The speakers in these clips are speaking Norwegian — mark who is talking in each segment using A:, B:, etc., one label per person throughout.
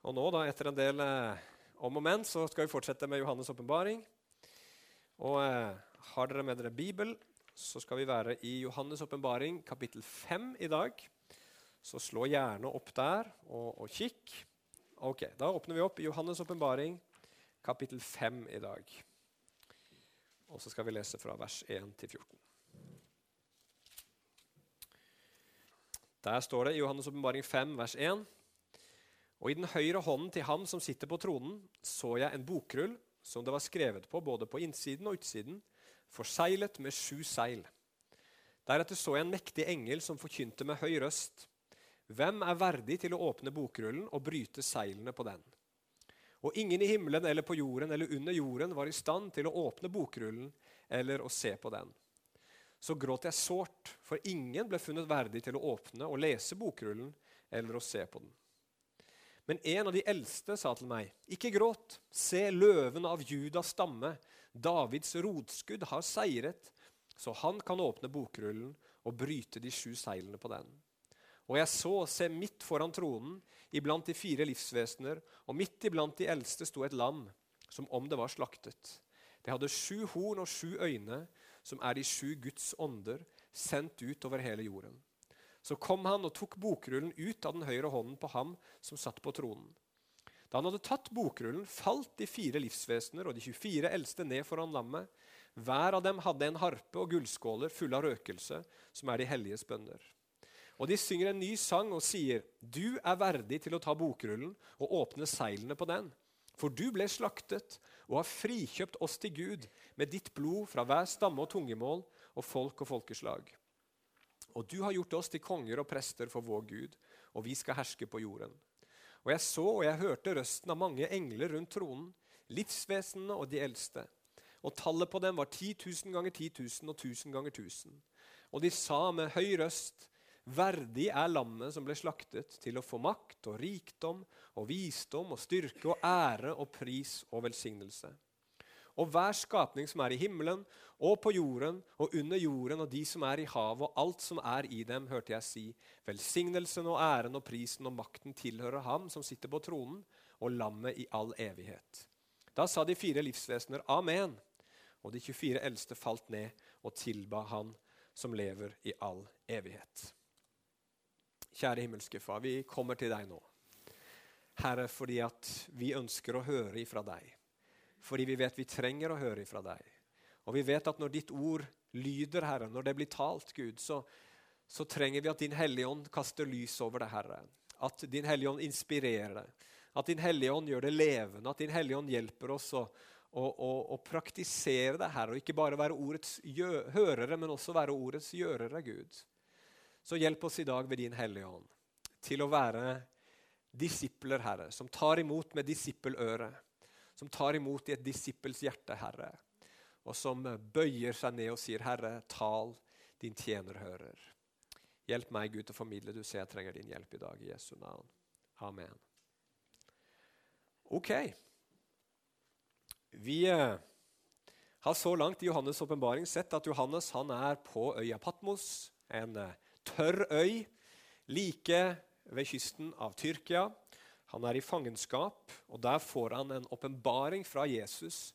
A: Og nå, da, etter en del eh, om og men, så skal vi fortsette med Johannes' åpenbaring. Og eh, har dere med dere Bibel, så skal vi være i Johannes' åpenbaring kapittel 5 i dag. Så slå gjerne opp der og, og kikk. Ok, Da åpner vi opp i Johannes' åpenbaring kapittel 5 i dag. Og så skal vi lese fra vers 1 til 14. Der står det i Johannes' åpenbaring 5, vers 1. Og i den høyre hånden til ham som sitter på tronen, så jeg en bokrull som det var skrevet på både på innsiden og utsiden, forseglet med sju seil. Deretter så jeg en mektig engel som forkynte med høy røst. Hvem er verdig til å åpne bokrullen og bryte seilene på den? Og ingen i himmelen eller på jorden eller under jorden var i stand til å åpne bokrullen eller å se på den. Så gråt jeg sårt, for ingen ble funnet verdig til å åpne og lese bokrullen eller å se på den. Men en av de eldste sa til meg, ikke gråt, se løven av Judas stamme, Davids rotskudd har seiret, så han kan åpne bokrullen og bryte de sju seilene på den. Og jeg så, se midt foran tronen, iblant de fire livsvesener, og midt iblant de eldste sto et lam, som om det var slaktet. Det hadde sju horn og sju øyne, som er de sju Guds ånder, sendt ut over hele jorden. Så kom han og tok bokrullen ut av den høyre hånden på ham som satt på tronen. Da han hadde tatt bokrullen, falt de fire livsvesener og de 24 eldste ned foran lammet. Hver av dem hadde en harpe og gullskåler fulle av røkelse, som er de helliges bønner. Og de synger en ny sang og sier, Du er verdig til å ta bokrullen og åpne seilene på den. For du ble slaktet og har frikjøpt oss til Gud med ditt blod fra hver stamme og tungemål og folk og folkeslag. Og du har gjort oss til konger og prester for vår Gud, og vi skal herske på jorden. Og jeg så og jeg hørte røsten av mange engler rundt tronen, livsvesenene og de eldste. Og tallet på dem var 10 000 ganger 10 000 og 1000 ganger 1000. Og de sa med høy røst, verdig er lammet som ble slaktet, til å få makt og rikdom og visdom og styrke og ære og pris og velsignelse. Og hver skapning som er i himmelen og på jorden og under jorden, og de som er i havet, og alt som er i dem, hørte jeg si, velsignelsen og æren og prisen og makten tilhører ham som sitter på tronen, og lammet i all evighet. Da sa de fire livsvesener amen, og de 24 eldste falt ned og tilba han som lever i all evighet. Kjære himmelske Far, vi kommer til deg nå. Herre, fordi at vi ønsker å høre ifra deg. Fordi vi vet vi trenger å høre ifra deg. Og vi vet at når ditt ord lyder, Herre, når det blir talt, Gud, så, så trenger vi at Din Hellige Ånd kaster lys over det, Herre. At Din Hellige Ånd inspirerer det. At Din Hellige Ånd gjør det levende. At Din Hellige Ånd hjelper oss å, å, å, å praktisere det, Herre. Og ikke bare være ordets hørere, men også være ordets gjørere, Gud. Så hjelp oss i dag ved Din Hellige Ånd til å være disipler, Herre, som tar imot med disippeløre som tar imot i et disippels hjerte, Herre, og som bøyer seg ned og sier, 'Herre, tal, din tjener hører'. Hjelp meg, Gud, til å formidle. Du ser jeg trenger din hjelp i dag. I Jesu navn. Amen. Ok. Vi eh, har så langt i Johannes' åpenbaring sett at Johannes han er på øya Patmos, en eh, tørr øy like ved kysten av Tyrkia. Han er i fangenskap, og der får han en åpenbaring fra Jesus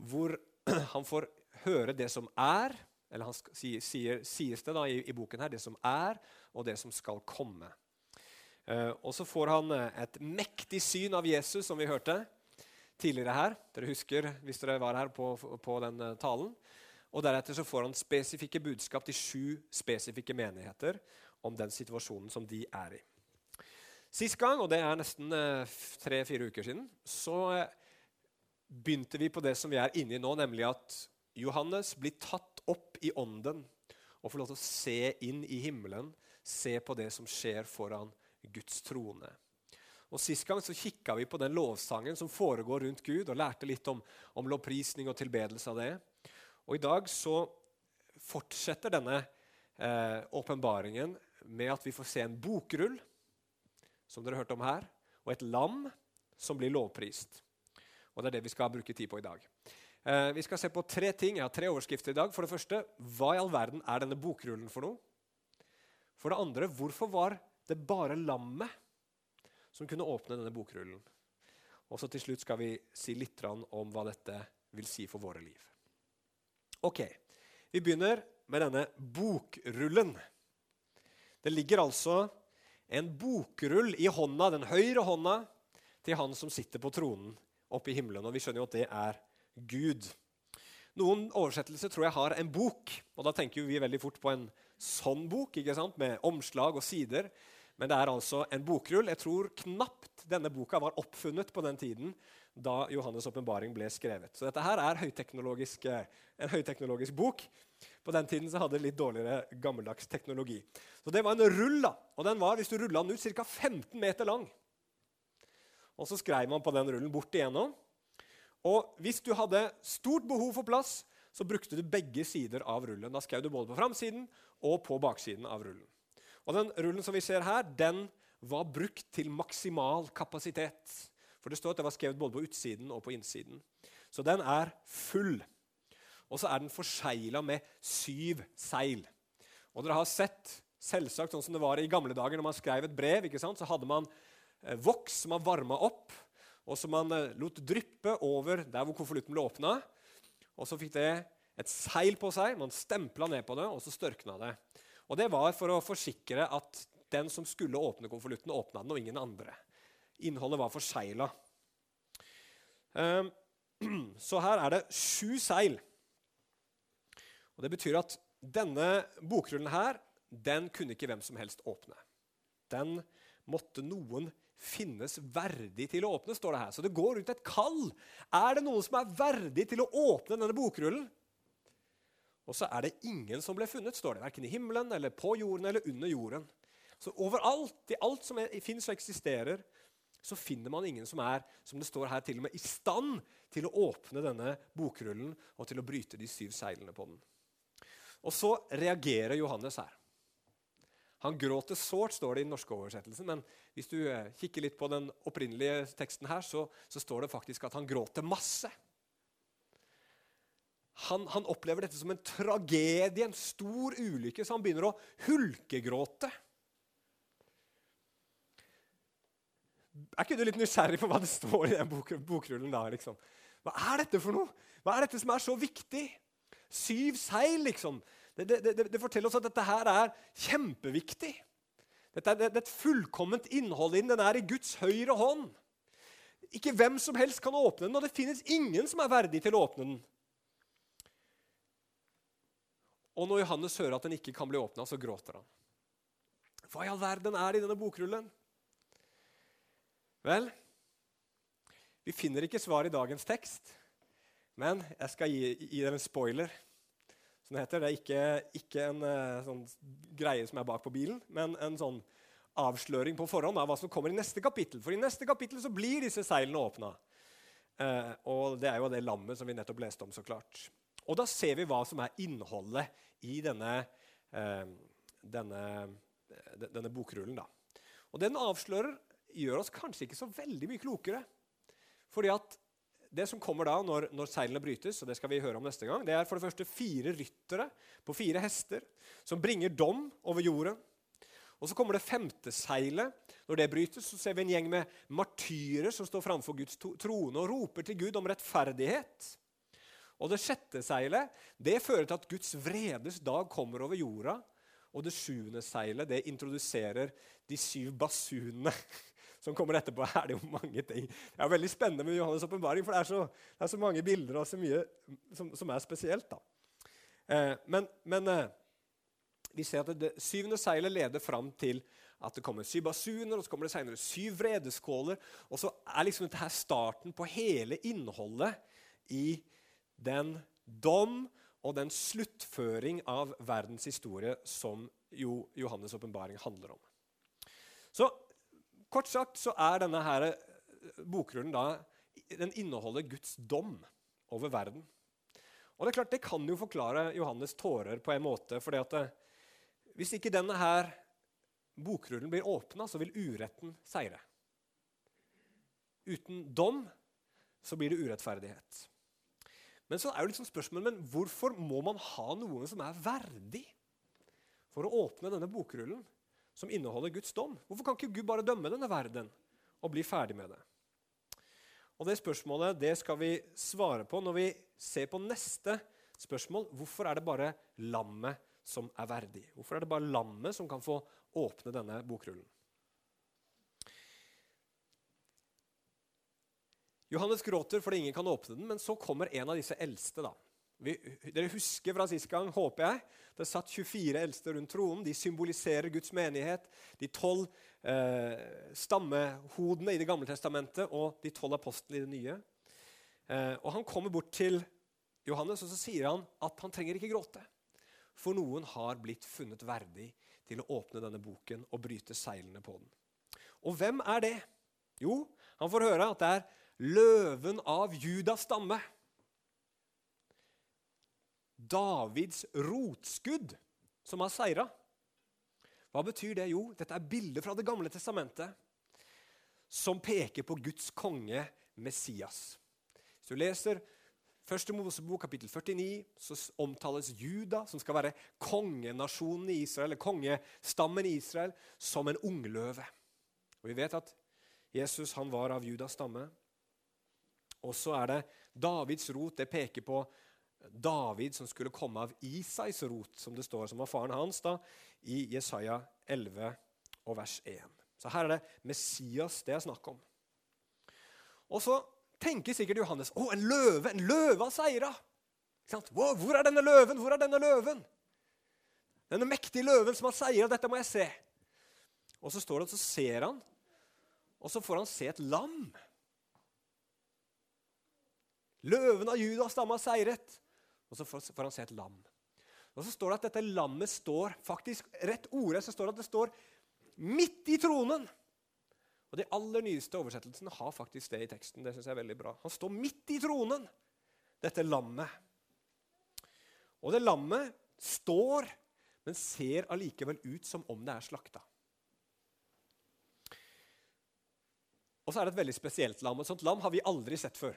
A: hvor han får høre det som er, eller han sier, sies det da i, i, boken her, det som er, og det som skal komme. Uh, og så får han eh, et mektig syn av Jesus, som vi hørte tidligere her. Dere husker hvis dere var her på, på den uh, talen. Og Deretter så får han spesifikke budskap til sju spesifikke menigheter om den situasjonen som de er i. Sist gang, og det er nesten eh, tre-fire uker siden, så eh, begynte vi på det som vi er inne i nå, nemlig at Johannes blir tatt opp i ånden og får lov til å se inn i himmelen, se på det som skjer foran Guds trone. Og Sist gang så kikka vi på den lovsangen som foregår rundt Gud, og lærte litt om, om lovprisning og tilbedelse av det. Og I dag så fortsetter denne eh, åpenbaringen eh, med at vi får se en bokrull som dere hørte om her, og et lam som blir lovprist. Og Det er det vi skal bruke tid på i dag. Eh, vi skal se på tre ting. Jeg har tre overskrifter i dag. For det første, hva i all verden er denne bokrullen for noe? For det andre, hvorfor var det bare lammet som kunne åpne denne bokrullen. Og så til slutt skal vi si litt om hva dette vil si for våre liv. Ok, Vi begynner med denne bokrullen. Det ligger altså en bokrull i hånda, den høyre hånda til han som sitter på tronen oppe i himmelen. Og vi skjønner jo at det er Gud. Noen oversettelser tror jeg har en bok, og da tenker vi veldig fort på en sånn bok ikke sant? med omslag og sider. Men det er altså en bokrull. Jeg tror knapt denne boka var oppfunnet på den tiden da Johannes' åpenbaring ble skrevet. Så dette her er høyteknologisk, eh, en høyteknologisk bok. På den tiden så hadde det litt dårligere gammeldags teknologi. Så det var en rull, da. Og den var hvis du rulla den ut, ca. 15 meter lang. Og så skrev man på den rullen bort igjennom. Og hvis du hadde stort behov for plass, så brukte du begge sider av rullen. Da skrev du både på framsiden og på baksiden av rullen. Og den rullen som vi ser her, den var brukt til maksimal kapasitet. For det står at det var skrevet både på utsiden og på innsiden. Så den er full. Og så er den forsegla med syv seil. Og dere har sett, selvsagt sånn som det var i gamle dager når man skrev et brev, så hadde man eh, voks som man varma opp, og som man eh, lot dryppe over der hvor konvolutten ble åpna. Og så fikk det et seil på seg, man stempla ned på det, og så størkna det. Og Det var for å forsikre at den som skulle åpne konvolutten, åpna den, og ingen andre. Innholdet var forsegla. Ehm, så her er det sju seil. Og Det betyr at denne bokrullen her, den kunne ikke hvem som helst åpne. Den måtte noen finnes verdig til å åpne, står det her. Så det går ut et kall. Er det noen som er verdig til å åpne denne bokrullen? Og så er det ingen som ble funnet, står det. Verken i himmelen, eller på jorden eller under jorden. Så overalt, i alt som fins og eksisterer, så finner man ingen som er som det står her, til og med i stand til å åpne denne bokrullen og til å bryte de syv seilene på den. Og så reagerer Johannes her. Han gråter sårt, står det i den norske oversettelsen. Men hvis du eh, kikker litt på den opprinnelige teksten her, så, så står det faktisk at han gråter masse. Han, han, opplever dette som en tragedie, en stor ulykke, så han begynner å hulkegråte. Er ikke du litt nysgjerrig på hva det står i den bok, bokrullen? da? Liksom? Hva er dette for noe? Hva er dette som er så viktig? Syv seil, liksom. Det, det, det, det forteller oss at dette her er kjempeviktig. Dette er, et fullkomment innhold i den. Den er i Guds høyre hånd. Ikke hvem som helst kan åpne den, og det finnes ingen som er verdig til å åpne den. Og når Johannes hører at den ikke kan bli åpna, så gråter han. Hva i all verden er det i denne bokrullen? Vel, vi finner ikke svar i dagens tekst, men jeg skal gi, gi dere en spoiler. Som det heter. Det er ikke, ikke en uh, sånn greie som er bak på bilen, men en sånn avsløring på forhånd av hva som kommer i neste kapittel. For i neste kapittel så blir disse seilene åpna. Uh, og det er jo det lammet som vi nettopp leste om, så klart. Og da ser vi hva som er innholdet i denne, eh, denne, denne bokrullen. Da. Og den avslører, gjør oss kanskje ikke så veldig mye klokere. Fordi at det som kommer da når, når, seilene brytes, og det skal vi høre om neste gang, det er for det første fire ryttere på fire hester som bringer dom over jorden. Og Så kommer det femte seilet. Når det brytes, så ser vi en gjeng med martyrer som står framfor Guds trone og roper til Gud om rettferdighet. Og det sjette seilet det fører til at Guds vredes dag kommer over jorda. Og det sjuende seilet det introduserer de syv basunene som kommer etterpå. er det jo mange ting. Det er veldig spennende med Johannes' åpenbaring, for det er, så, det er, så, mange bilder og så mye som, som er spesielt. da. Eh, men, men eh, vi ser at det, det syvende seilet leder fram til at det kommer syv basuner, og så kommer det senere syv vredeskåler. Og så er liksom dette her starten på hele innholdet i den dom og den sluttføring av verdens historie som jo Johannes' åpenbaring handler om. Så Kort sagt så er denne her eh, bokrullen da, den inneholder Guds dom over verden. Og Det er klart, det kan jo forklare Johannes' tårer på en måte. fordi at eh, Hvis ikke denne her bokrullen blir åpna, så vil uretten seire. Uten dom så blir det urettferdighet. Men så er jo liksom spørsmålet, men hvorfor må man ha noen som er verdig for å åpne denne bokrullen som inneholder Guds dom? Hvorfor kan ikke Gud bare dømme denne verden og bli ferdig med det? Og Det spørsmålet det skal vi svare på når vi ser på neste spørsmål. Hvorfor er det bare lammet som er verdig? Hvorfor er det bare lammet som kan få åpne denne bokrullen? Johannes gråter fordi ingen kan åpne den, men så kommer en av disse eldste. da. Vi, dere husker fra sist gang, håper jeg. Det satt 24 eldste rundt tronen. De symboliserer Guds menighet. De tolv eh, stammehodene i Det gamle testamentet og de tolv apostlene i det nye. Eh, og Han kommer bort til Johannes og så sier han at han trenger ikke gråte. For noen har blitt funnet verdig til å åpne denne boken og bryte seilene på den. Og hvem er det? Jo, han får høre at det er løven av Judas stamme. Davids rotskudd som har seira. Hva betyr det? Jo, dette er bilder fra Det gamle testamentet som peker på Guds konge Messias. Hvis du leser Første Mosebok, kapittel 49, så omtales Juda, som skal være kongenasjonen i Israel, eller kongestammen i Israel, som en ungløve. Og Vi vet at Jesus han var av Judas stamme. Og så er det Davids rot. Det peker på David som skulle komme av Isais rot, som det står, som var faren hans, da, i Jesaja 11 og vers 1. Så her er det Messias det er snakk om. Og så tenker sikkert Johannes å, en løve! En løve har seira! Hvor er denne løven? Hvor er denne løven? Denne mektige løven som har seira, dette må jeg se. Og så står det og så ser han, og så får han se et lam. Løven av Judas stamme har seiret. Og så får, han se et lam. Og så står det at dette lammet står faktisk, rett ordet så står det at det står midt i tronen. Og De aller nyeste oversettelsene har faktisk det i teksten. Det synes jeg er veldig bra. Han står midt i tronen, dette lammet. Og det lammet står, men ser allikevel ut som om det er slakta. Og så er det et veldig spesielt lam. Et sånt lam har vi aldri sett før.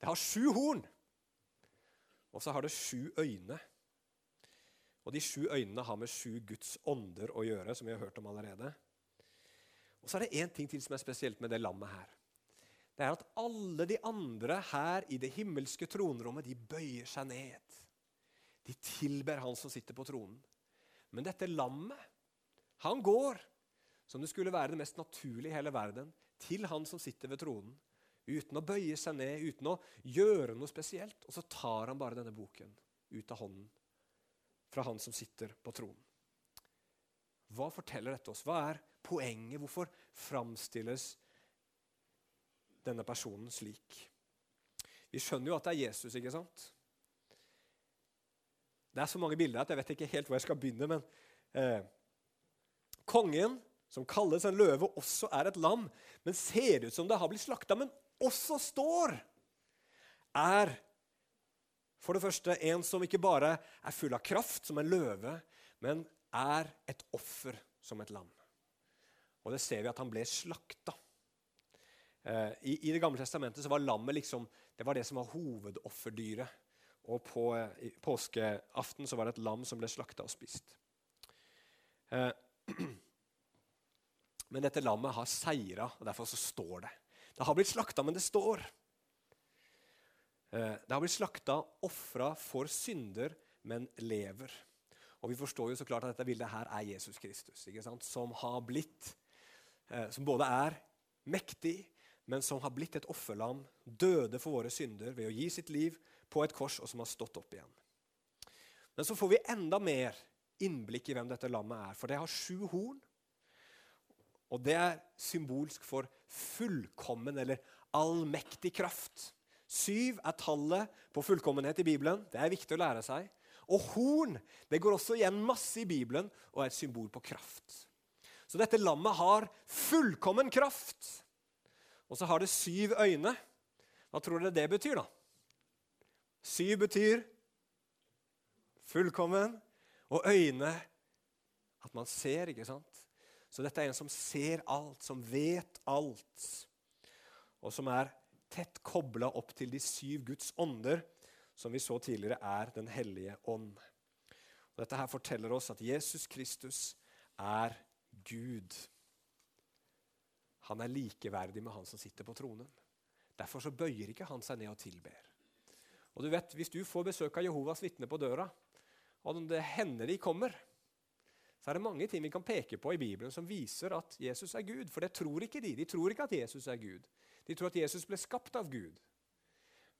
A: Det har sju horn. Og så har det sju øyne. Og de sju øynene har med sju Guds ånder å gjøre, som vi har hørt om allerede. Og så er det én ting til som er spesielt med det lammet her. Det er at alle de andre her i det himmelske tronrommet, de bøyer seg ned. De tilber han som sitter på tronen. Men dette lammet, han går, som det skulle være det mest naturlige i hele verden, til han som sitter ved tronen uten å bøye seg ned, uten å gjøre noe spesielt. Og så tar han bare denne boken ut av hånden fra han som sitter på tronen. Hva forteller dette oss? Hva er poenget? Hvorfor framstilles denne personen slik? Vi skjønner jo at det er Jesus, ikke sant? Det er så mange bilder at jeg vet ikke helt hvor jeg skal begynne. men eh, Kongen, som kalles en løve, også er et lam, men ser ut som det har blitt slakta. Men også står, er for det første en som ikke bare er full av kraft, som en løve, men er et offer som et lam. Og det ser vi at han ble slakta. Eh, I, I, Det gamle testamentet så var lammet liksom, det var det som var hovedofferdyret. Og på påskeaften så var det et lam som ble slakta og spist. Eh, men dette lammet har seira, og derfor så står det. Det har blitt slakta, men det står. Eh, det har blitt slakta, ofra for synder, men lever. Og Vi forstår jo så klart at dette bildet her er Jesus Kristus, som har blitt, eh, som både er mektig, men som har blitt et offerlam, døde for våre synder ved å gi sitt liv på et kors, og som har stått opp igjen. Men så får vi enda mer innblikk i hvem dette lammet er. For det har sju horn, og det er symbolsk for fullkommen eller allmektig kraft. Syv er tallet på fullkommenhet i Bibelen. Det er viktig å lære seg. Og horn det går også igjen masse i Bibelen og er et symbol på kraft. Så dette lammet har fullkommen kraft. Og så har det syv øyne. Hva tror dere det betyr, da? Syv betyr fullkommen, og øyne at man ser, ikke sant? Så dette er en som ser alt, som vet alt, og som er tett kobla opp til de syv Guds ånder, som vi så tidligere er Den hellige ånd. Og dette her forteller oss at Jesus Kristus er Gud. Han er likeverdig med han som sitter på tronen. Derfor så bøyer ikke han seg ned og tilber. Og du vet, Hvis du får besøk av Jehovas vitner på døra, og det hender de kommer, så er det mange ting vi kan peke på i Bibelen som viser at Jesus er Gud. For det tror ikke de. De tror ikke at Jesus er Gud. De tror at Jesus ble skapt av Gud.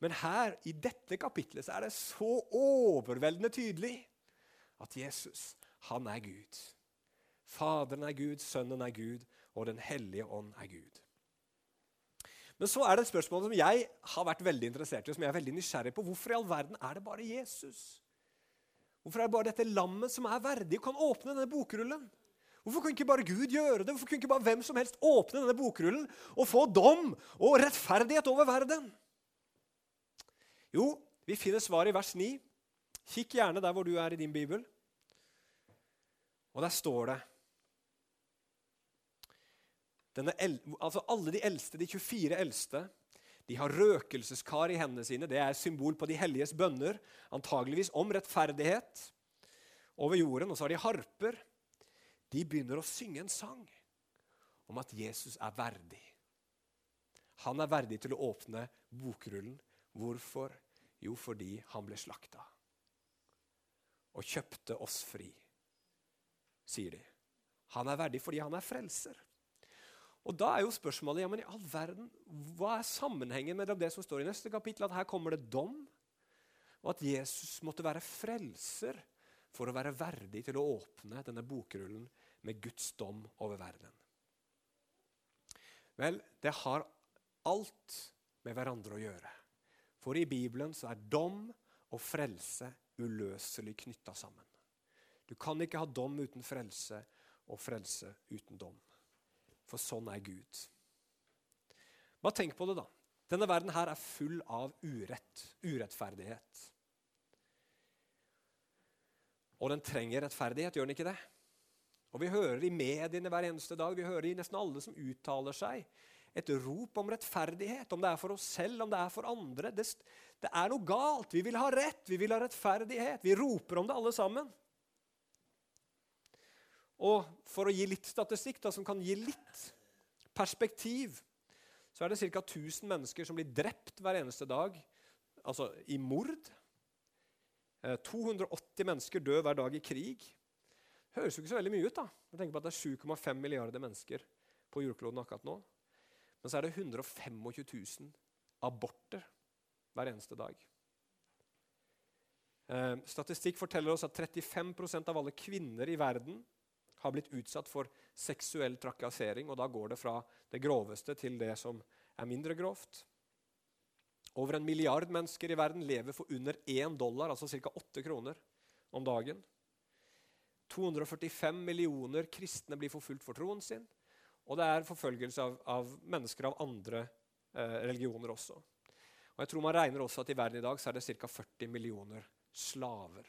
A: Men her, i dette kapitlet, så er det så overveldende tydelig at Jesus, han er Gud. Faderen er Gud, Sønnen er Gud, og Den hellige ånd er Gud. Men så er det et spørsmål som jeg har vært veldig interessert i, og som jeg er veldig nysgjerrig på. Hvorfor i all verden er det bare Jesus? Hvorfor er det bare dette lammet som er verdig og kan åpne denne bokrullen? Hvorfor kunne ikke bare Gud gjøre det? Hvorfor kunne ikke bare hvem som helst åpne denne bokrullen og få dom og rettferdighet over verden? Jo, vi finner svaret i vers 9. Kikk gjerne der hvor du er i din bibel. Og der står det denne, altså Alle de eldste, de 24 eldste, de har røkelseskar i hendene sine. Det er symbol på de helliges bønner, antageligvis om rettferdighet over jorden. Og så har de harper. De begynner å synge en sang om at Jesus er verdig. Han er verdig til å åpne bokrullen. Hvorfor? Jo, fordi han ble slakta og kjøpte oss fri, sier de. Han er verdig fordi han er frelser. Og Da er jo spørsmålet ja, men i all verden, hva er sammenhengen mellom det som står i neste kapittel, at her kommer det dom, og at Jesus måtte være frelser for å være verdig til å åpne denne bokrullen med Guds dom over verden? Vel, det har alt med hverandre å gjøre. For i Bibelen så er dom og frelse uløselig knytta sammen. Du kan ikke ha dom uten frelse og frelse uten dom. For sånn er Gud. Bare tenk på det, da. Denne verden her er full av urett, urettferdighet. Og den trenger rettferdighet, gjør den ikke det? Og Vi hører i mediene hver eneste dag, vi hører i nesten alle som uttaler seg, et rop om rettferdighet. Om det er for oss selv, om det er for andre. Det, det er noe galt. Vi vil ha rett, vi vil ha rettferdighet. Vi roper om det alle sammen. Og for å gi litt statistikk, da, som kan gi litt perspektiv, så er det ca. 1000 mennesker som blir drept hver eneste dag, altså i mord. 280 eh, mennesker dør hver dag i krig. Høres jo ikke så veldig mye ut. da. Jeg tenker på at Det er 7,5 milliarder mennesker på jordkloden akkurat nå. Men så er det 125 000 aborter hver eneste dag. Eh, statistikk forteller oss at 35% av alle kvinner i verden har blitt utsatt for seksuell trakassering. og Da går det fra det groveste til det som er mindre grovt. Over en milliard mennesker i verden lever for under én dollar, altså ca. åtte kroner om dagen. 245 millioner kristne blir forfulgt for troen sin. Og det er forfølgelse av, av mennesker av andre eh, religioner også. Og jeg tror Man regner også at i verden i dag så er det ca. 40 millioner slaver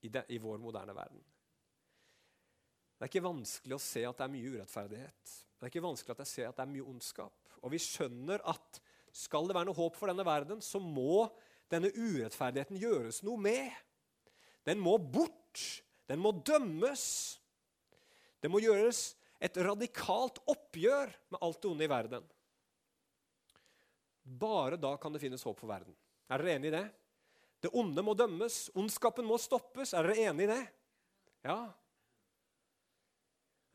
A: i, de, i vår moderne verden. Det er ikke vanskelig å se at det er mye urettferdighet. Det er ikke vanskelig at jeg ser at det er mye ondskap. Og vi skjønner at skal det være noe håp for denne verden, så må denne urettferdigheten gjøres noe med. Den må bort. Den må dømmes. Det må gjøres et radikalt oppgjør med alt det onde i verden. Bare da kan det finnes håp for verden. Er dere enig i det? Det onde må dømmes. Ondskapen må stoppes. Er dere enig i det? Ja.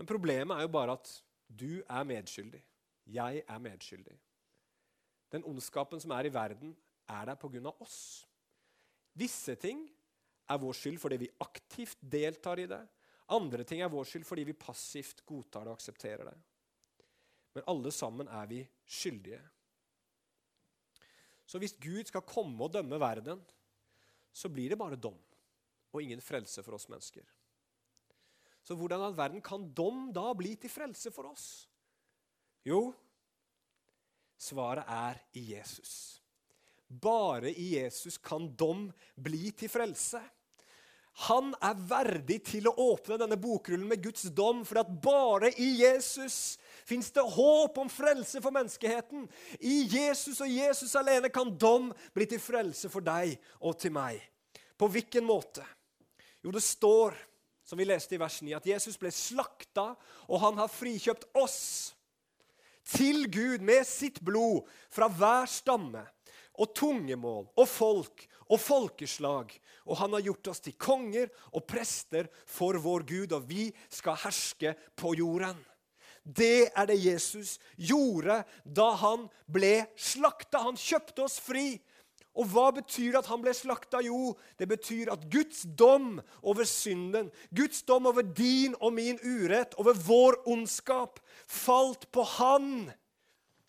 A: Men problemet er jo bare at du er medskyldig. Jeg er medskyldig. Den ondskapen som er i verden, er der pga. oss. Visse ting er vår skyld fordi vi aktivt deltar i det. Andre ting er vår skyld fordi vi passivt godtar det og aksepterer det. Men alle sammen er vi skyldige. Så hvis Gud skal komme og dømme verden, så blir det bare dom og ingen frelse for oss mennesker. Så hvordan all verden kan dom da bli til frelse for oss? Jo, svaret er i Jesus. Bare i Jesus kan dom bli til frelse. Han er verdig til å åpne denne bokrullen med Guds dom, for at bare i Jesus fins det håp om frelse for menneskeheten. I Jesus og Jesus alene kan dom bli til frelse for deg og til meg. På hvilken måte? Jo, det står som vi leste i vers 9, at Jesus ble slakta, og han har frikjøpt oss. til Gud med sitt blod fra hver stamme og tungemål og folk og folkeslag. Og han har gjort oss til konger og prester for vår Gud, og vi skal herske på jorden. Det er det Jesus gjorde da han ble slakta. Han kjøpte oss fri. Og hva betyr det at han ble slakta? Jo, det betyr at Guds dom over synden, Guds dom over din og min urett, over vår ondskap, falt på han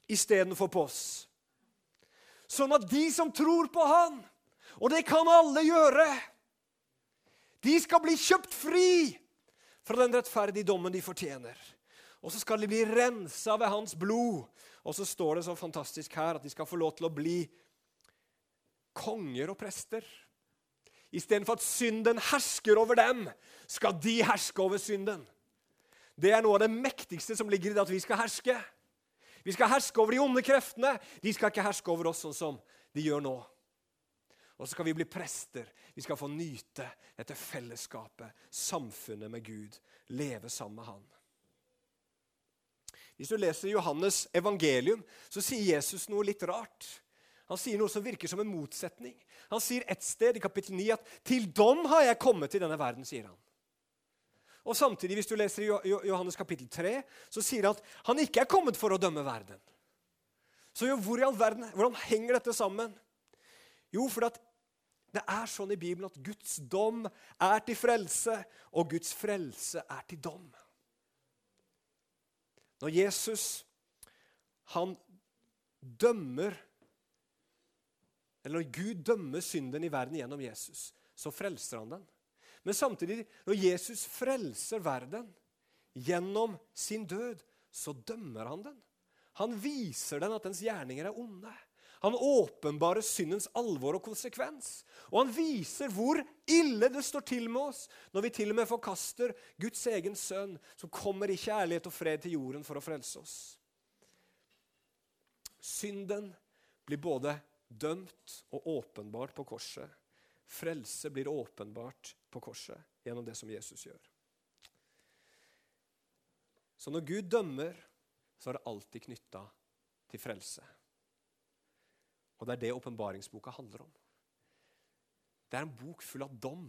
A: istedenfor på oss. Sånn at de som tror på han, og det kan alle gjøre, de skal bli kjøpt fri fra den rettferdige dommen de fortjener. Og så skal de bli rensa ved hans blod. Og så står det så fantastisk her at de skal få lov til å bli konger og prester. Istedenfor at synden hersker over dem, skal de herske over synden. Det er noe av det mektigste som ligger i det at vi skal herske. Vi skal herske over de onde kreftene. De skal ikke herske over oss sånn som de gjør nå. Og så skal vi bli prester. Vi skal få nyte dette fellesskapet, samfunnet med Gud. Leve sammen med Han. Hvis du leser Johannes' evangelium, så sier Jesus noe litt rart. Han sier noe som virker som en motsetning. Han sier et sted i kapittel 9 at 'til dom har jeg kommet til denne verden', sier han. Og samtidig, hvis du leser i Johannes kapittel 3, så sier han at han ikke er kommet for å dømme verden. Så jo, hvor i all verden, hvordan henger dette sammen? Jo, for det er sånn i Bibelen at Guds dom er til frelse, og Guds frelse er til dom. Når Jesus han dømmer Eller når Gud dømmer synden i verden gjennom Jesus, så frelser han den. Men samtidig, når Jesus frelser verden gjennom sin død, så dømmer han den. Han viser den at dens gjerninger er onde. Han åpenbarer syndens alvor og konsekvens. Og han viser hvor ille det står til med oss når vi til og med forkaster Guds egen sønn, som kommer i kjærlighet og fred til jorden for å frelse oss. Synden blir både dømt og åpenbart på korset. Frelse blir åpenbart på korset gjennom det som Jesus gjør. Så når Gud dømmer, så er det alltid knytta til frelse. Og det er det åpenbaringsboka handler om. Det er en bok full av dom.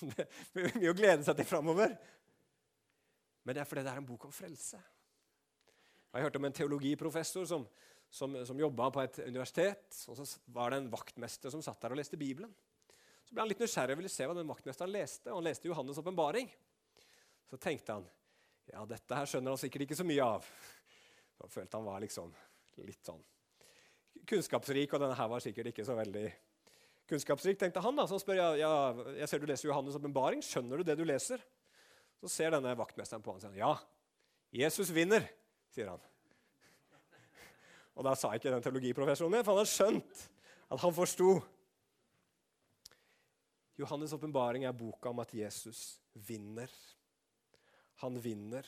A: Det er mye å glede seg til framover. Men det er fordi det er en bok om frelse. Jeg hørte om en teologiprofessor som, som, som jobba på et universitet. og Så var det en vaktmester som satt der og leste Bibelen. Så ble han litt nysgjerrig og ville se hva den vaktmesteren leste. og Han leste Johannes' åpenbaring. Så tenkte han ja, dette her skjønner han sikkert ikke så mye av. Da følte han var liksom litt sånn kunnskapsrik, og denne her var sikkert ikke så veldig kunnskapsrik, tenkte han. da, Så spør jeg ja, jeg ser du leser Johannes' åpenbaring. Skjønner du det du leser? Så ser denne vaktmesteren på han og sier ja, Jesus vinner, sier han. Og da sa ikke den teologiprofessoren mer, for han hadde skjønt at han forsto. Johannes' åpenbaring er boka om at Jesus vinner. Han vinner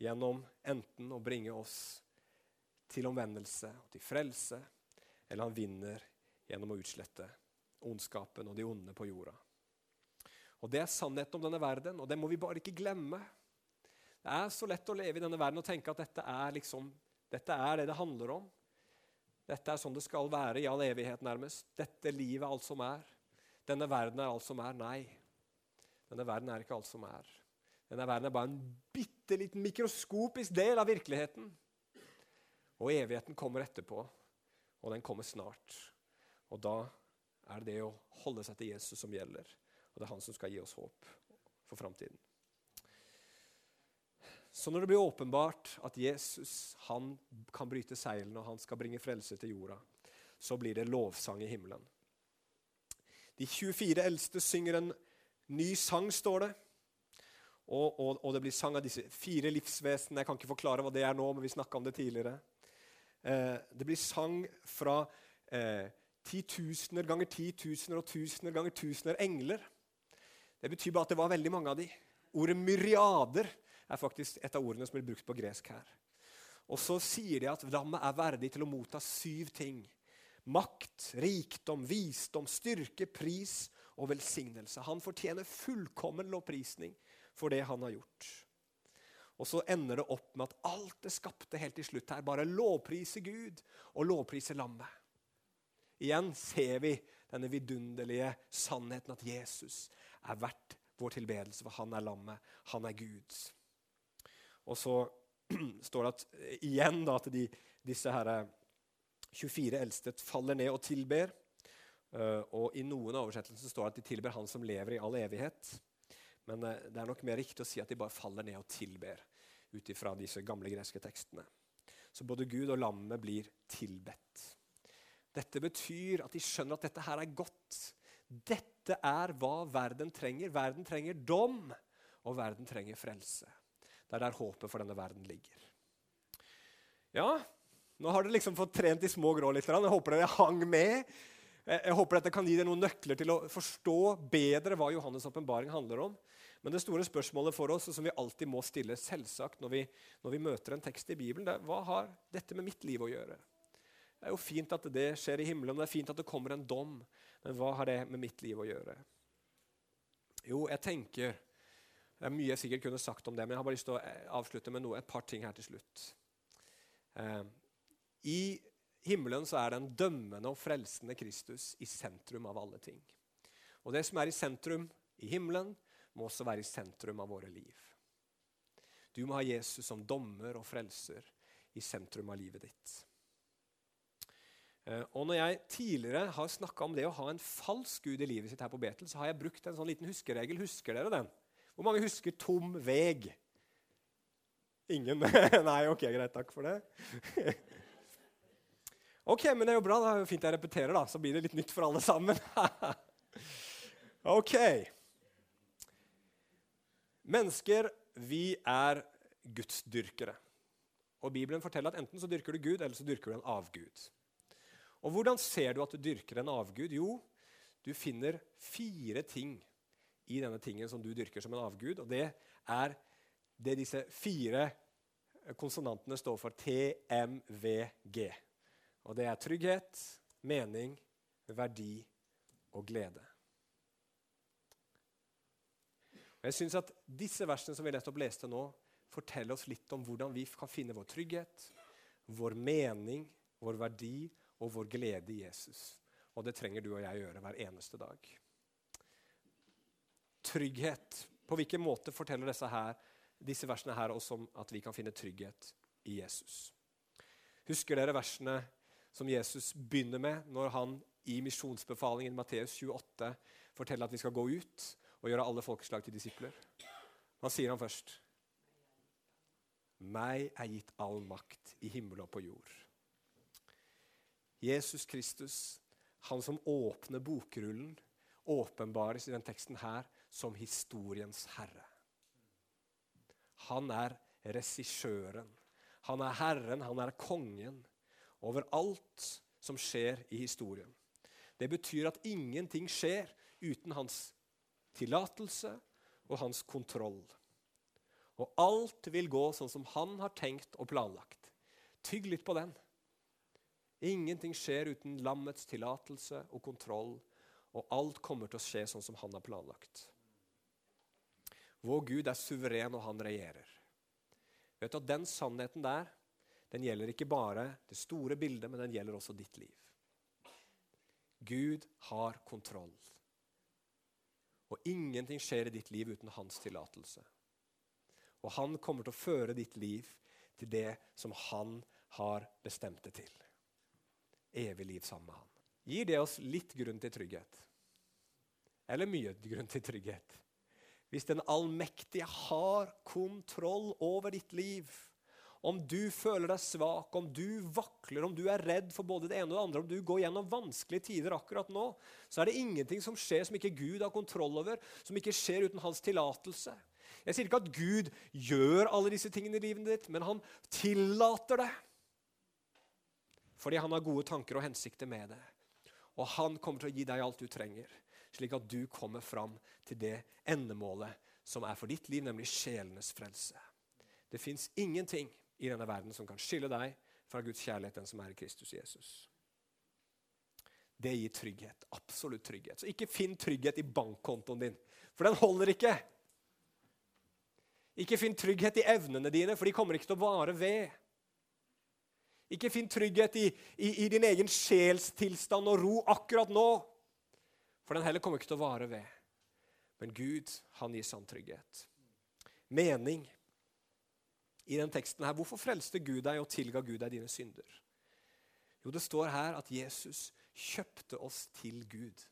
A: gjennom enten å bringe oss til omvendelse og til frelse, eller han vinner gjennom å utslette ondskapen og de onde på jorda. Og Det er sannheten om denne verden, og det må vi bare ikke glemme. Det er så lett å leve i denne verden og tenke at dette er, liksom, dette er det det handler om. Dette er sånn det skal være i all evighet, nærmest. Dette livet er alt som er. Denne verden er alt som er. Nei. Denne verden er ikke alt som er. Denne verden er bare en bitte liten mikroskopisk del av virkeligheten. Og evigheten kommer etterpå, og den kommer snart. Og da er det det å holde seg til Jesus som gjelder. Og det er han som skal gi oss håp for framtiden. Så når det blir åpenbart at Jesus han kan bryte seilene og han skal bringe frelse til jorda, så blir det lovsang i himmelen. De 24 eldste synger en ny sang, står det. Og, og, og det blir sang av disse fire livsvesenene. Jeg kan ikke forklare hva det er nå, men vi snakka om det tidligere. Eh, det blir sang fra eh, titusener ganger titusener og tusener ganger tusener engler. Det betyr bare at det var veldig mange av de. Ordet myriader er faktisk et av ordene som blir brukt på gresk her. Og så sier de at lammet er verdig til å motta syv ting. Makt, rikdom, visdom, styrke, pris og velsignelse. Han fortjener fullkommen lovprisning for det han har gjort. Og så ender det opp med at alt det skapte helt til slutt her, bare lovpriser Gud og lovpriser lammet. Igjen ser vi denne vidunderlige sannheten at Jesus er verdt vår tilbedelse, for han er lammet, han er Gud. Og så står det at, igjen da, at de, disse her 24 eh, eldste faller ned og tilber. Uh, og I noen oversettelser står det at de tilber Han som lever i all evighet. Men uh, det er nok mer riktig å si at de bare faller ned og tilber ut disse gamle greske tekstene. Så både Gud og lammet blir tilbedt. Dette betyr at de skjønner at dette her er godt. Dette er hva verden trenger. Verden trenger dom, og verden trenger frelse. Det er der håpet for denne verden ligger. Ja, nå har dere liksom fått trent de små grå litt. Jeg håper dere hang med. Jeg håper dette kan gi dere noen nøkler til å forstå bedre hva Johannes' åpenbaring handler om. Men det store spørsmålet for oss, som vi alltid må stille selvsagt når vi, når vi møter en tekst i Bibelen, det er hva har dette med mitt liv å gjøre? Det er jo fint at det skjer i himmelen, det er fint at det kommer en dom. Men hva har det med mitt liv å gjøre? Jo, jeg tenker Det er mye jeg sikkert kunne sagt om det, men jeg har bare lyst til å eh, avslutte med noe, et par ting her til slutt. Eh, I himmelen så er den dømmende og frelsende Kristus i sentrum av alle ting. Og det som er i sentrum i himmelen, må også være i sentrum av våre liv. Du må ha Jesus som dommer og frelser i sentrum av livet ditt. Eh, og Når jeg tidligere har snakka om det å ha en falsk gud i livet sitt her på Betel, så har jeg brukt en sånn liten huskeregel. Husker dere den? Hvor mange husker tom veg? Ingen? Nei, ok, greit. Takk for det. ok, men det er jo bra. Det er jo fint jeg repeterer, da. Så blir det litt nytt for alle sammen. ok. Mennesker, vi er gudsdyrkere. Og Bibelen forteller at enten så dyrker du Gud, eller så dyrker du en avgud. Og hvordan ser du at du dyrker en avgud? Jo, du finner fire ting i denne tingen som du dyrker som en avgud. Og det er det disse fire konsonantene står for. TMVG. Og det er trygghet, mening, verdi og glede. Og jeg synes at Disse versene som vi nettopp leste nå, forteller oss litt om hvordan vi kan finne vår trygghet, vår mening, vår verdi og vår glede i Jesus. Og det trenger du og jeg gjøre hver eneste dag. Trygghet. På hvilken måte forteller her, disse versene her oss om at vi kan finne trygghet i Jesus? Husker dere versene som Jesus begynner med når han i misjonsbefalingen Matteus 28 forteller at vi skal gå ut og gjøre alle folkeslag til disipler? Hva sier han først? Meg er gitt all makt i himmel og på jord. Jesus Kristus, han som åpner bokrullen, åpenbares i den teksten her som historiens herre. Han er regissøren. Han er herren, han er kongen over alt som skjer i historien. Det betyr at ingenting skjer uten hans tillatelse og hans kontroll. Og alt vil gå sånn som han har tenkt og planlagt. Tygg litt på den. Ingenting skjer uten lammets tillatelse og kontroll, og alt kommer til å skje sånn som han har planlagt. Vår Gud er suveren, og han regjerer. Vet du at Den sannheten der den gjelder ikke bare det store bildet, men den gjelder også ditt liv. Gud har kontroll. Og ingenting skjer i ditt liv uten hans tillatelse. Og han kommer til å føre ditt liv til det som han har bestemt det til evig liv sammen med han. Gir det oss litt grunn til trygghet? Eller mye grunn til trygghet? Hvis den allmektige har kontroll over ditt liv, om du føler deg svak, om du vakler, om du er redd for både det ene og det andre, om du går gjennom vanskelige tider akkurat nå, så er det ingenting som skjer som ikke Gud har kontroll over, som ikke skjer uten hans tillatelse. Jeg sier ikke at Gud gjør alle disse tingene i livet ditt, men han tillater det. Fordi han har gode tanker og hensikter med det. Og han kommer til å gi deg alt du trenger, slik at du kommer fram til det endemålet som er for ditt liv, nemlig sjelenes frelse. Det fins ingenting i denne verden som kan skille deg fra Guds kjærlighet, den som er i Kristus Jesus. Det gir trygghet. Absolutt trygghet. Så ikke finn trygghet i bankkontoen din, for den holder ikke. Ikke finn trygghet i evnene dine, for de kommer ikke til å vare ved. Ikke finn trygghet i, i, i din egen sjelstilstand og ro akkurat nå, for den heller kommer ikke til å vare ved. Men Gud, han gir sann trygghet. Mening i den teksten her. Hvorfor frelste Gud deg og tilga Gud deg dine synder? Jo, det står her at Jesus kjøpte oss til Gud.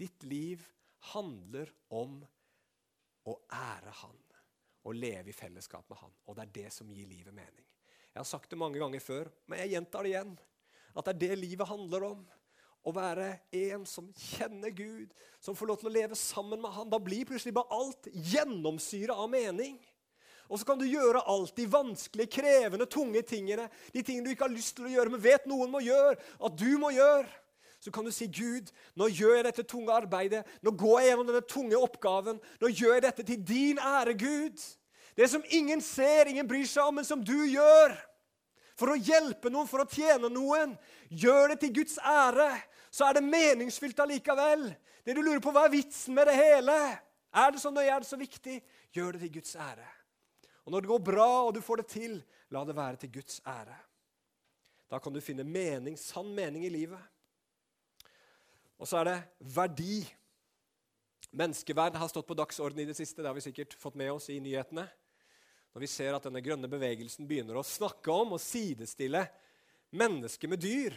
A: Ditt liv handler om å ære Han og leve i fellesskap med Han. Og det er det som gir livet mening. Jeg har sagt det mange ganger før, men jeg gjentar det igjen. At det er det livet handler om. Å være en som kjenner Gud, som får lov til å leve sammen med Han. Da blir plutselig bare alt gjennomsyra av mening. Og så kan du gjøre alt de vanskelige, krevende, tunge tingene. De tingene du ikke har lyst til å gjøre, men vet noen må gjøre. At du må gjøre. Så kan du si, 'Gud, nå gjør jeg dette tunge arbeidet. Nå går jeg gjennom denne tunge oppgaven. Nå gjør jeg dette til din ære, Gud.' Det som ingen ser, ingen bryr seg om, men som du gjør. For å hjelpe noen, for å tjene noen. Gjør det til Guds ære. Så er det meningsfylt allikevel. Det du lurer på, hva er vitsen med det hele? Er det så nøye, er det så viktig? Gjør det til Guds ære. Og når det går bra, og du får det til, la det være til Guds ære. Da kan du finne mening, sann mening i livet. Og så er det verdi. Menneskeverd har stått på dagsordenen i det siste. Det har vi sikkert fått med oss i nyhetene. Når vi ser at denne grønne bevegelsen begynner å snakke om og sidestille mennesker med dyr.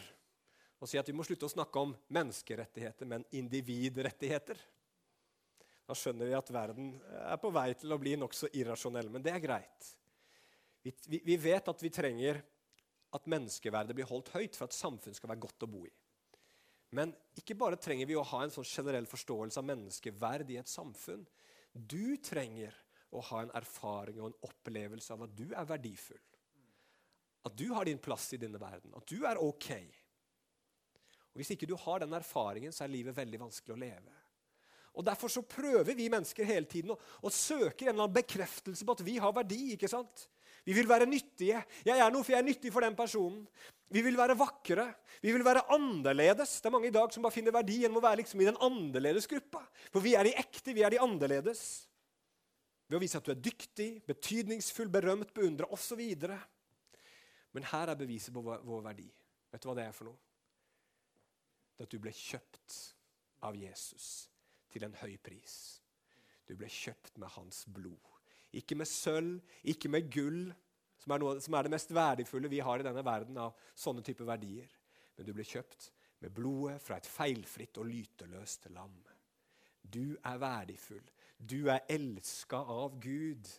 A: Og si at vi må slutte å snakke om menneskerettigheter, men individrettigheter. Da skjønner vi at verden er på vei til å bli nokså irrasjonell. Men det er greit. Vi, vi, vi, vet at vi trenger at menneskeverdet blir holdt høyt for at samfunnet skal være godt å bo i. Men ikke bare trenger vi å ha en sånn generell forståelse av menneskeverd i et samfunn. Du trenger å ha en erfaring og en opplevelse av at du er verdifull. At du har din plass i denne verden. At du er ok. Og Hvis ikke du har den erfaringen, så er livet veldig vanskelig å leve. Og Derfor så prøver vi mennesker hele tiden å, å søke en eller annen bekreftelse på at vi har verdi. ikke sant? Vi vil være nyttige. Jeg er noe, for jeg er nyttig for den personen. Vi vil være vakre. Vi vil være annerledes. Det er mange i dag som bare finner verdi gjennom å være liksom i den annerledes gruppa. For vi er de ekte, vi er de annerledes. Ved å vise at du er dyktig, betydningsfull, berømt, beundra osv. Men her er beviset på vår verdi. Vet du hva det er for noe? At du ble kjøpt av Jesus til en høy pris. Du ble kjøpt med hans blod. Ikke med sølv, ikke med gull, som er, noe, som er det mest verdifulle vi har i denne verden av sånne typer verdier. Men du ble kjøpt med blodet fra et feilfritt og lyteløst lam. Du er verdifull. Du er elska av Gud.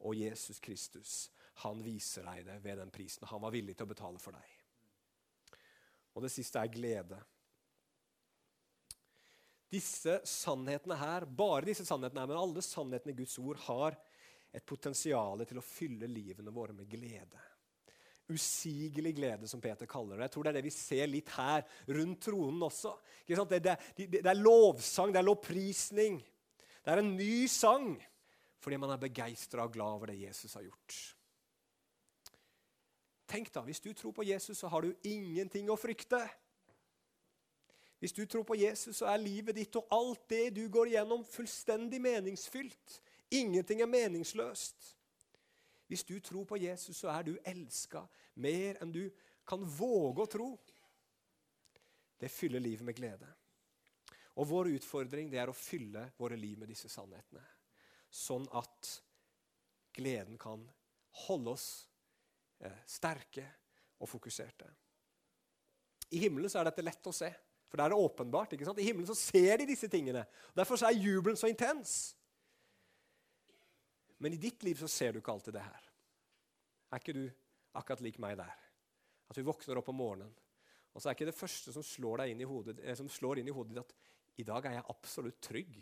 A: Og Jesus Kristus, han viser deg det ved den prisen han var villig til å betale for deg. Og det siste er glede. Disse sannhetene her, bare disse sannhetene her, men alle sannhetene i Guds ord har et potensial til å fylle livene våre med glede. Usigelig glede, som Peter kaller det. Jeg tror Det er det vi ser litt her rundt tronen også. Det, det, det, er lovsang, det er lovprisning. Det er en ny sang fordi man er begeistra og glad over det Jesus har gjort. Tenk da, Hvis du tror på Jesus, så har du ingenting å frykte. Hvis du tror på Jesus, så er livet ditt og alt det du går gjennom, fullstendig meningsfylt. Ingenting er meningsløst. Hvis du tror på Jesus, så er du elska mer enn du kan våge å tro. Det fyller livet med glede. Og vår utfordring det er å fylle våre liv med disse sannhetene. Sånn at gleden kan holde oss eh, sterke og fokuserte. I himmelen så er dette lett å se. For der er det åpenbart. ikke sant? I himmelen så ser de disse tingene. Derfor er jubelen så intens. Men i ditt liv så ser du ikke alltid det her. Er ikke du akkurat lik meg der? At du våkner opp om morgenen, og så er ikke det første som slår, inn i hodet, eh, som slår inn i hodet at i dag er jeg absolutt trygg.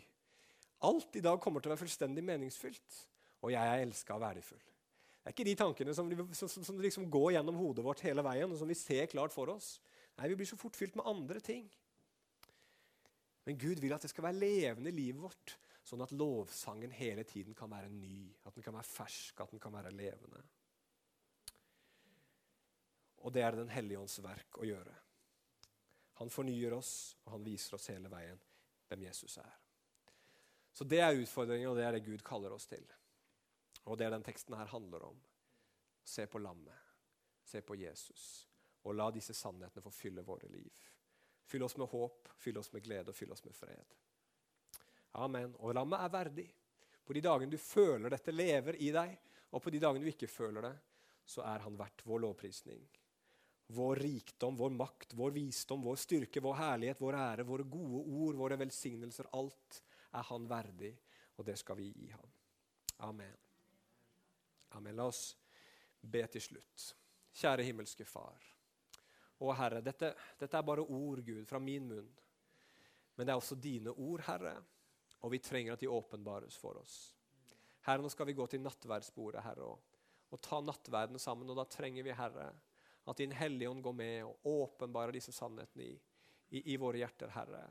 A: Alt i dag kommer til å være fullstendig meningsfylt, og jeg er elska og verdifull. Det er ikke de tankene som, som, som liksom går gjennom hodet vårt hele veien, og som vi ser klart for oss. Nei, vi blir så fort fylt med andre ting. Men Gud vil at det skal være levende i livet vårt, sånn at lovsangen hele tiden kan være ny, at den kan være fersk, at den kan være levende. Og det er Den hellige ånds verk å gjøre. Han fornyer oss, og han viser oss hele veien hvem Jesus er. Så det er utfordringen, og det er det Gud kaller oss til. Og det er den teksten her handler om. Se på lammet. Se på Jesus. Og la disse sannhetene få fylle våre liv. Fyll oss med håp, fyll oss med glede og fyll oss med fred. Amen. Og lammet er verdig. På de dagene du føler dette lever i deg, og på de dagene du ikke føler det, så er han verdt vår lovprisning. Vår rikdom, vår makt, vår visdom, vår styrke, vår herlighet, vår ære, våre gode ord, våre velsignelser. Alt er han verdig, og det skal vi gi ham. Amen. Amen. La oss be til slutt. Kjære himmelske Far. Å Herre, dette, dette er bare ord, Gud, fra min munn. Men det er også dine ord, Herre, og vi trenger at de åpenbares for oss. Herre, nå skal vi gå til nattverdsbordet, Herre, og, og ta nattverden sammen. Og da trenger vi, Herre, at Din Hellige Ånd går med og åpenbarer disse sannhetene i, i, i, våre hjerter, Herre.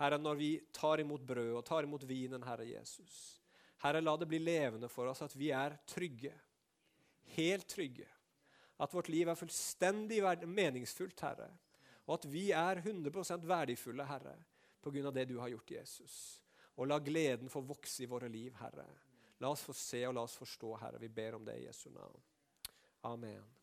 A: Herre, når vi tar imot brød og tar imot vinen, Herre Jesus. Herre, la det bli levende for oss at vi er trygge. Helt trygge. At vårt liv er fullstendig meningsfullt, Herre. Og at vi er 100% verdifulle, Herre, pga. det du har gjort, Jesus. Og la gleden få vokse i våre liv, Herre. La oss få se og la oss forstå, Herre. Vi ber om det i Jesu navn. Amen.